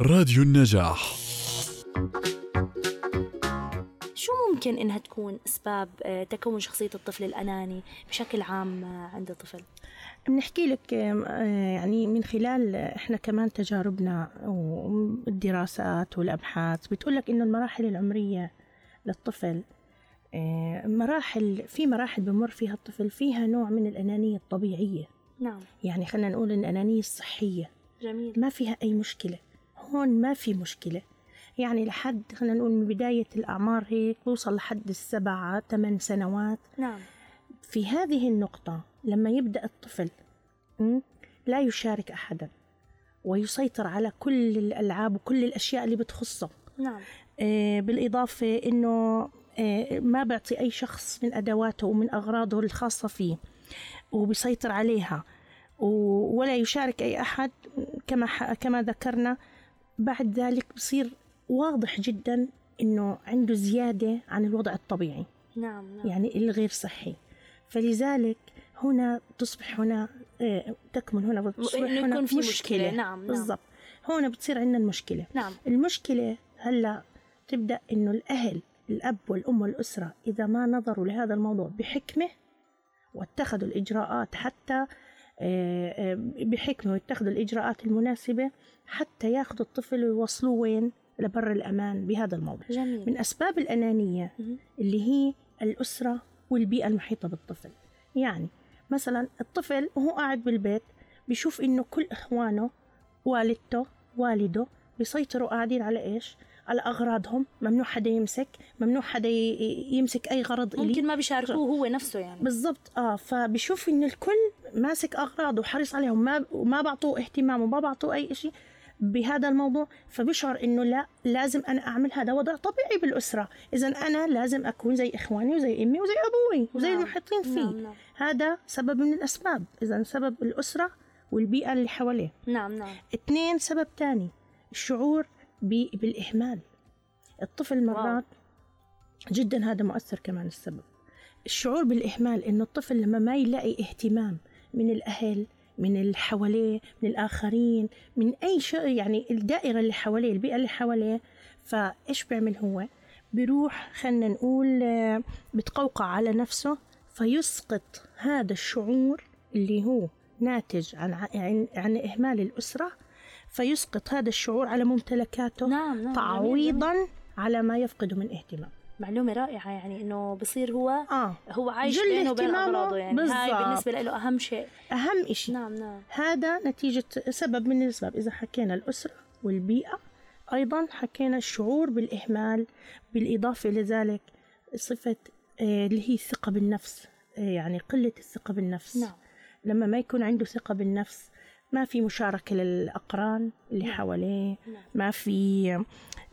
راديو النجاح. شو ممكن إنها تكون أسباب آه، تكون شخصية الطفل الأناني بشكل عام آه، عند الطفل؟ بنحكي لك آه، يعني من خلال إحنا كمان تجاربنا والدراسات والأبحاث بتقول لك إنه المراحل العمرية للطفل مراحل في مراحل بمر فيها الطفل فيها نوع من الأنانية الطبيعية. نعم. يعني خلينا نقول الأنانية الصحية. جميل. ما فيها أي مشكلة. هون ما في مشكلة. يعني لحد خلينا نقول من بداية الأعمار هيك بوصل لحد السبع ثمان سنوات. نعم. في هذه النقطة لما يبدأ الطفل لا يشارك أحدا ويسيطر على كل الألعاب وكل الأشياء اللي بتخصه. نعم. آه، بالإضافة إنه آه، ما بيعطي أي شخص من أدواته ومن أغراضه الخاصة فيه وبيسيطر عليها ولا يشارك أي أحد كما كما ذكرنا. بعد ذلك بصير واضح جدا إنه عنده زيادة عن الوضع الطبيعي. نعم نعم. يعني الغير صحي. فلذلك هنا تصبح هنا آه، تكمن هنا بتصبح هنا يكون في مشكلة, مشكلة، نعم، نعم. بالضبط. هنا بتصير عندنا المشكلة. نعم. المشكلة هلا تبدأ إنه الأهل الأب والأم والأسرة إذا ما نظروا لهذا الموضوع بحكمة واتخذوا الإجراءات حتى بحكمة واتخذوا الإجراءات المناسبة حتى ياخذوا الطفل ويوصلوه وين؟ لبر الأمان بهذا الموضوع جميل. من أسباب الأنانية. اللي هي الأسرة والبيئة المحيطة بالطفل. يعني مثلا الطفل وهو قاعد بالبيت بيشوف إنه كل إخوانه والدته والده بيسيطروا قاعدين على إيش؟ على أغراضهم. ممنوع حدا يمسك ممنوع حدا يمسك أي غرض إلي. ممكن ما بيشاركوه هو نفسه يعني. بالضبط. آه فبشوف إن الكل ماسك أغراض وحريص عليهم ما وما بعطوه اهتمام وما بعطوه أي شيء بهذا الموضوع فبشعر إنه لا لازم أنا أعمل هذا وضع طبيعي بالأسرة. اذا أنا لازم أكون زي إخواني وزي أمي وزي أبوي وزي نعم. المحيطين فيه. نعم. نعم هذا سبب من الأسباب. اذا سبب الأسرة والبيئة اللي حواليه. نعم نعم. اثنين سبب تاني الشعور ب- بالإهمال. الطفل مرات جدا هذا مؤثر كمان السبب. الشعور بالإهمال إنه الطفل لما ما يلاقي اهتمام من الأهل من اللي حواليه من الآخرين من أي شيء يعني الدائرة اللي حواليه البيئة اللي حواليه. فإيش بيعمل هو؟ بيروح خلينا نقول آه، بتقوقع على نفسه فيسقط هذا الشعور اللي هو ناتج عن عن, عن إهمال الأسرة فيسقط هذا الشعور على ممتلكاته. نعم نعم تعويضا على ما يفقده من اهتمام. معلومة رائعة يعني إنه بصير هو آه. هو عايش بينه وبين أغراضه يعني. هاي بالضبط. بالنسبة له أهم شيء. أهم إشي. نعم نعم. هذا نتيجة سبب من الأسباب. إذا حكينا الأسرة والبيئة أيضا حكينا الشعور بالإهمال بالإضافة لذلك صفة آه، اللي هي الثقة بالنفس آه، يعني قلة الثقة بالنفس. نعم. لما ما يكون عنده ثقة بالنفس ما في مشاركة للأقران اللي نعم. حواليه نعم. ما في آه،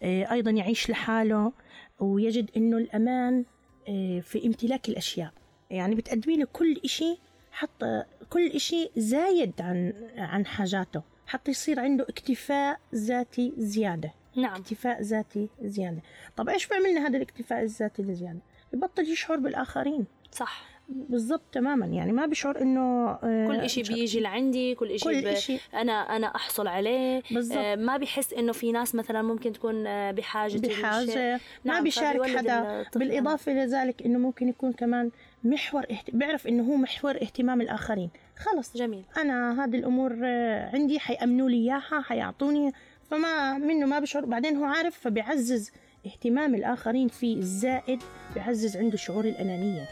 أيضا يعيش لحاله ويجد أنه الأمان آه، في امتلاك الأشياء. يعني بتقدمي له كل إشي حتى كل إشي زايد عن عن حاجاته. حتى يصير عنده اكتفاء ذاتي زيادة. نعم. اكتفاء ذاتي زيادة. طب إيش بيعملنا هذا الاكتفاء الذاتي الزيادة ببطل يشعر بالآخرين. صح. بالضبط تماما. يعني ما بشعر إنه آه، كل إشي بيجي لعندي كل إشي, كل. إشي. أنا أنا أحصل عليه. بالضبط. آه ما بحس إنه في ناس مثلا ممكن تكون آه بحاجة للشيء. بحاجة. ما نعم، بيشارك حدا. بالإضافة لذلك إنه ممكن يكون كمان محور اهت... بيعرف إنه هو محور اهتمام الآخرين. خلص. جميل. أنا هذه الأمور آه، عندي حيأمنوا لي إياها حيعطوني. فما منه ما بشعر. بعدين هو عارف فبيعزز اهتمام الآخرين فيه الزائد بيعزز عنده شعور الأنانية.